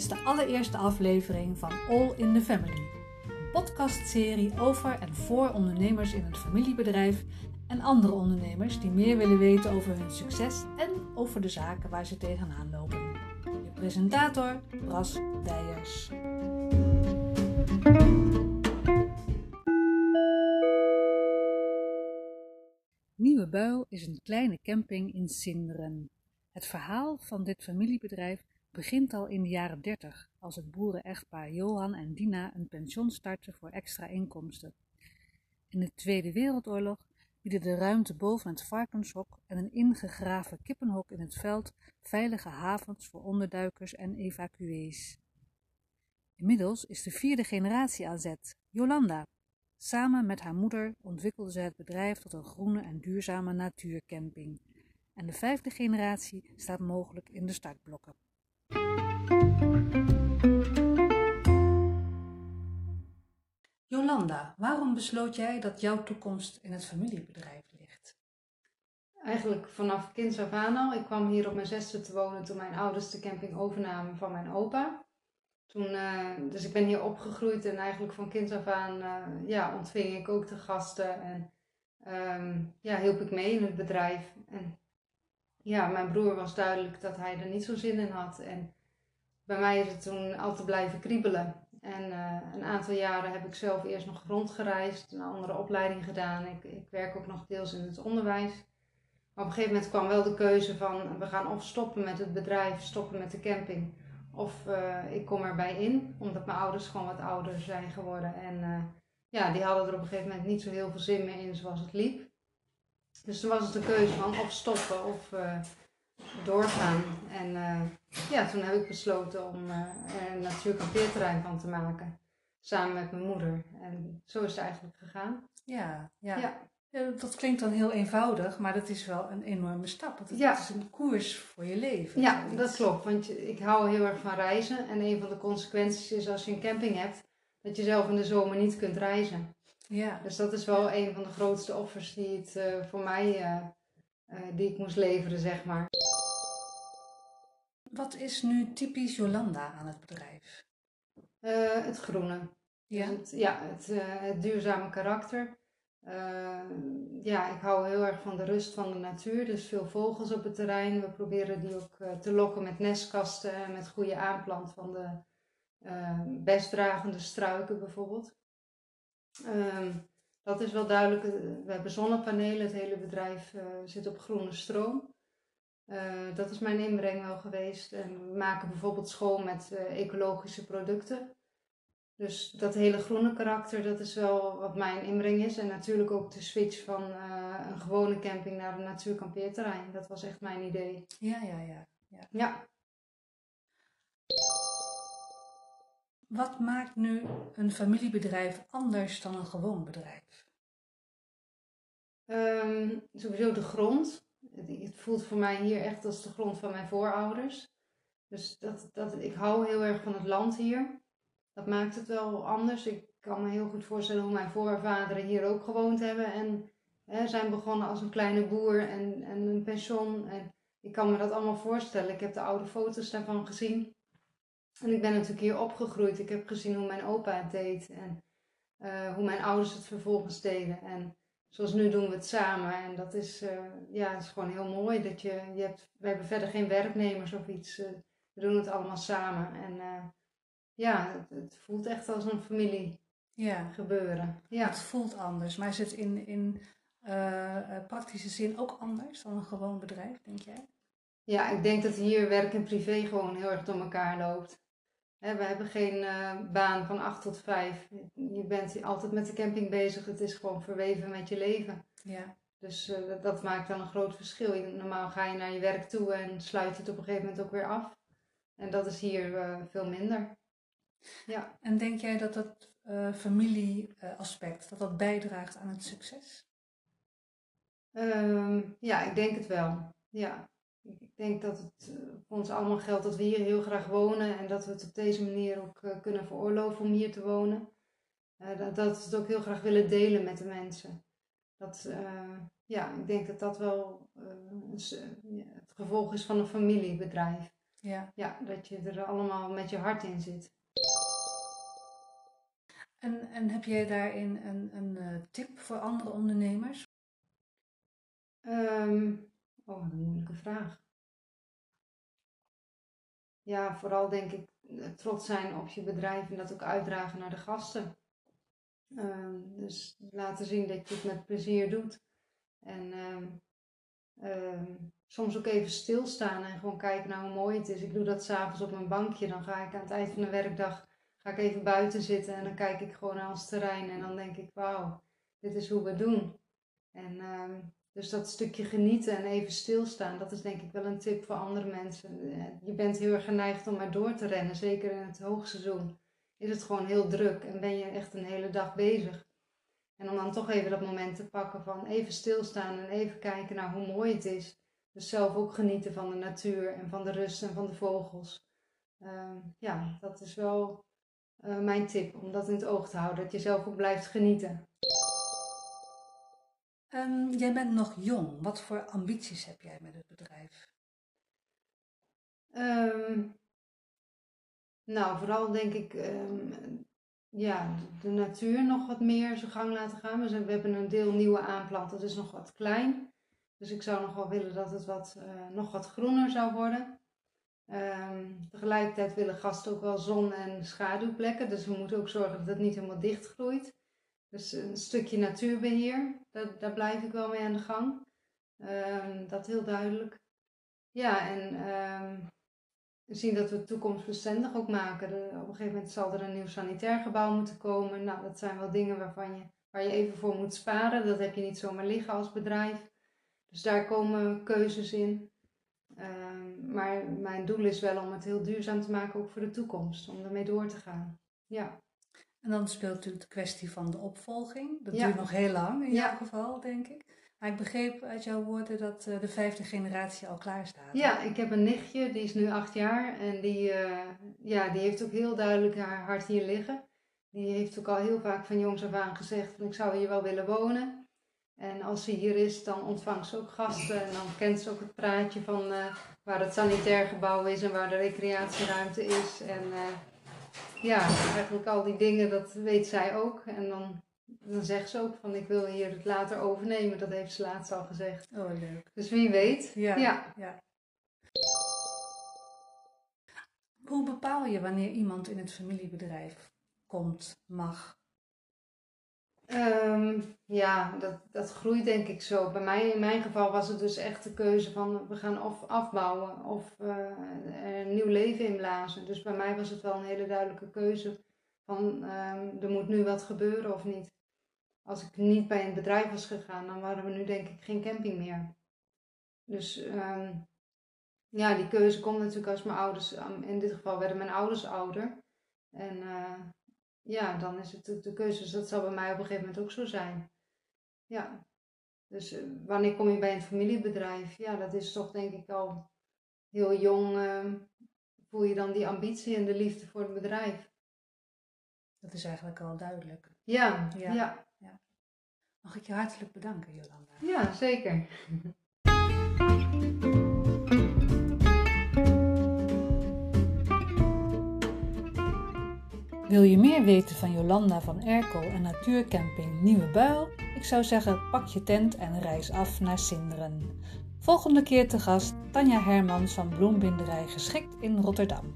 is de allereerste aflevering van All in the Family, een podcastserie over en voor ondernemers in een familiebedrijf en andere ondernemers die meer willen weten over hun succes en over de zaken waar ze tegenaan lopen. Je presentator Bras Dijers. Nieuwe Buil is een kleine camping in Sinderen. Het verhaal van dit familiebedrijf begint al in de jaren 30, als het boeren-echtpaar Johan en Dina een pension starten voor extra inkomsten. In de Tweede Wereldoorlog bieden de ruimte boven het varkenshok en een ingegraven kippenhok in het veld veilige havens voor onderduikers en evacuees. Inmiddels is de vierde generatie aan zet, Jolanda. Samen met haar moeder ontwikkelde ze het bedrijf tot een groene en duurzame natuurcamping. En de vijfde generatie staat mogelijk in de startblokken. Jolanda, waarom besloot jij dat jouw toekomst in het familiebedrijf ligt? Eigenlijk vanaf kinds af aan al. Ik kwam hier op mijn zesde te wonen toen mijn ouders de camping overnamen van mijn opa. Toen, eh, dus ik ben hier opgegroeid en eigenlijk van kinds af aan uh, ja, ontving ik ook de gasten en um, ja, hielp ik mee in het bedrijf. En ja, mijn broer was duidelijk dat hij er niet zo zin in had. En bij mij is het toen altijd blijven kriebelen. En uh, een aantal jaren heb ik zelf eerst nog rondgereisd, een andere opleiding gedaan. Ik, ik werk ook nog deels in het onderwijs. Maar op een gegeven moment kwam wel de keuze van we gaan of stoppen met het bedrijf, stoppen met de camping. Of uh, ik kom erbij in, omdat mijn ouders gewoon wat ouder zijn geworden. En uh, ja, die hadden er op een gegeven moment niet zo heel veel zin meer in zoals het liep. Dus toen was het de keuze van of stoppen of doorgaan. En ja, toen heb ik besloten om er een natuurkampeerterrein van te maken. Samen met mijn moeder. En zo is het eigenlijk gegaan. Ja, ja. ja. Ja, dat klinkt dan heel eenvoudig, maar dat is wel een enorme stap. Het ja. is een koers voor je leven. Ja, dat klopt. Want ik hou heel erg van reizen. En een van de consequenties is als je een camping hebt, dat je zelf in de zomer niet kunt reizen. Ja. Dus dat is wel een van de grootste offers die het uh, voor mij, uh, uh, die ik moest leveren, zeg maar. Wat is nu typisch Jolanda aan het bedrijf? het groene. Ja, dus het, ja het, het duurzame karakter. Uh, ja, ik hou heel erg van de rust van de natuur. Dus veel vogels op het terrein. We proberen die ook te lokken met nestkasten en met goede aanplant van de bestdragende struiken bijvoorbeeld. Um, dat is wel duidelijk. We hebben zonnepanelen. Het hele bedrijf zit op groene stroom. dat is mijn inbreng wel geweest. En we maken bijvoorbeeld schoon met ecologische producten. Dus dat hele groene karakter, dat is wel wat mijn inbreng is. En natuurlijk ook de switch van een gewone camping naar een natuurkampeerterrein. Dat was echt mijn idee. Ja, ja, ja. Ja. ja. Wat maakt nu een familiebedrijf anders dan een gewoon bedrijf? Um, sowieso de grond. Het voelt voor mij hier echt als de grond van mijn voorouders. Dus dat, dat, ik hou heel erg van het land hier dat maakt het wel anders. Ik kan me heel goed voorstellen hoe mijn voorvaderen hier ook gewoond hebben. En hè, zijn begonnen als een kleine boer en, en een pension. En ik kan me dat allemaal voorstellen. Ik heb de oude foto's daarvan gezien. En ik ben natuurlijk hier opgegroeid. Ik heb gezien hoe mijn opa het deed. En uh, hoe mijn ouders het vervolgens deden. En zoals nu doen we het samen. En dat is, uh, ja, is gewoon heel mooi. Dat je, je hebt, we hebben verder geen werknemers of iets. Uh, we doen het allemaal samen. En ja, het, het, voelt echt als een familie ja. gebeuren. Ja. Het voelt anders, maar is het in, in praktische zin ook anders dan een gewoon bedrijf, denk jij? Ja, ik denk dat hier werk en privé gewoon heel erg door elkaar loopt. We hebben geen uh, baan van 8 tot 5. Je bent altijd met de camping bezig. Het is gewoon verweven met je leven. Ja. Dus uh, dat maakt dan een groot verschil. Normaal ga je naar je werk toe en sluit je het op een gegeven moment ook weer af. En dat is hier veel minder. Ja. En denk jij dat dat familieaspect, dat dat bijdraagt aan het succes? Um, ja, ik denk het wel. Ja. Ik denk dat het uh, voor ons allemaal geldt dat we hier heel graag wonen en dat we het op deze manier ook uh, kunnen veroorloven om hier te wonen. dat, dat we het ook heel graag willen delen met de mensen. Dat, ja, ik denk dat dat wel het gevolg is van een familiebedrijf. Ja. ja, dat je er allemaal met je hart in zit. En, en heb jij daarin een, een, een tip voor andere ondernemers? Um, oh, een moeilijke vraag. Ja, vooral denk ik eh, trots zijn op je bedrijf en dat ook uitdragen naar de gasten. Um, dus laten zien dat je het met plezier doet. En um, soms ook even stilstaan en gewoon kijken naar hoe mooi het is. Ik doe dat s'avonds op mijn bankje. Dan ga ik aan het eind van de werkdag ga ik even buiten zitten en dan kijk ik gewoon naar ons terrein. En dan denk ik, wauw, dit is hoe we doen. En dus dat stukje genieten en even stilstaan, dat is denk ik wel een tip voor andere mensen. Eh, je bent heel erg geneigd om maar door te rennen, zeker in het hoogseizoen. Is het gewoon heel druk en ben je echt een hele dag bezig. En om dan toch even dat moment te pakken van even stilstaan en even kijken naar hoe mooi het is. Dus zelf ook genieten van de natuur en van de rust en van de vogels. Ehm, ja, dat is wel uh, mijn tip om dat in het oog te houden. Dat je zelf ook blijft genieten. Um, jij bent nog jong. Wat voor ambities heb jij met het bedrijf? Um, nou, vooral denk ik um, ja, de natuur nog wat meer zijn gang laten gaan. We, we hebben een deel nieuwe aanplant, dat is nog wat klein. Dus ik zou nog wel willen dat het wat, uh, nog wat groener zou worden. tegelijkertijd willen gasten ook wel zon- en schaduwplekken. Dus we moeten ook zorgen dat het niet helemaal dicht groeit. Dus een stukje natuurbeheer, daar, daar blijf ik wel mee aan de gang. Um, dat heel duidelijk. Ja, en um, zien dat we toekomstbestendig ook maken. op een gegeven moment zal er een nieuw sanitair gebouw moeten komen. Nou, dat zijn wel dingen waarvan je, waar je even voor moet sparen. Dat heb je niet zomaar liggen als bedrijf. Dus daar komen keuzes in. Um, maar mijn doel is wel om het heel duurzaam te maken, ook voor de toekomst. Om ermee door te gaan. Ja. En dan speelt natuurlijk de kwestie van de opvolging. Dat duurt nog heel lang in jouw geval, denk ik. Maar ik begreep uit jouw woorden dat uh, de vijfde generatie al klaar staat. Ja, ik heb een nichtje, die is nu acht jaar. En die, uh, ja, die heeft ook heel duidelijk haar hart hier liggen. Die heeft ook al heel vaak van jongs af aan gezegd, ik zou hier wel willen wonen. En als ze hier is, dan ontvangt ze ook gasten. En dan kent ze ook het praatje van uh, waar het sanitair gebouw is en waar de recreatieruimte is. En ja, eigenlijk al die dingen, dat weet zij ook. En dan, dan zegt ze ook van ik wil hier het later overnemen. Dat heeft ze laatst al gezegd. Oh, leuk. Dus wie weet. Ja. ja. ja. Hoe bepaal je wanneer iemand in het familiebedrijf komt, mag, Um, ja, dat, dat groeit denk ik zo. Bij mij, in mijn geval was het dus echt de keuze van we gaan of afbouwen of uh, een nieuw leven inblazen. Dus bij mij was het wel een hele duidelijke keuze van um, er moet nu wat gebeuren of niet. Als ik niet bij een bedrijf was gegaan, dan waren we nu denk ik geen camping meer. Dus um, ja, die keuze komt natuurlijk als mijn ouders, in dit geval werden mijn ouders ouder. En uh, ja, dan is het de, de keuze. Dus dat zal bij mij op een gegeven moment ook zo zijn. Ja. Dus uh, wanneer kom je bij een familiebedrijf? Ja, dat is toch denk ik al heel jong. Uh, voel je dan die ambitie en de liefde voor het bedrijf. Dat is eigenlijk al duidelijk. Ja, ja. ja. ja. Mag ik je hartelijk bedanken, Jolanda? Ja, zeker. Wil je meer weten van Jolanda van Erkel en natuurcamping Nieuwe Buil? Ik zou zeggen, pak je tent en reis af naar Sinderen. Volgende keer te gast Tanja Hermans van Bloembinderij Geschikt in Rotterdam.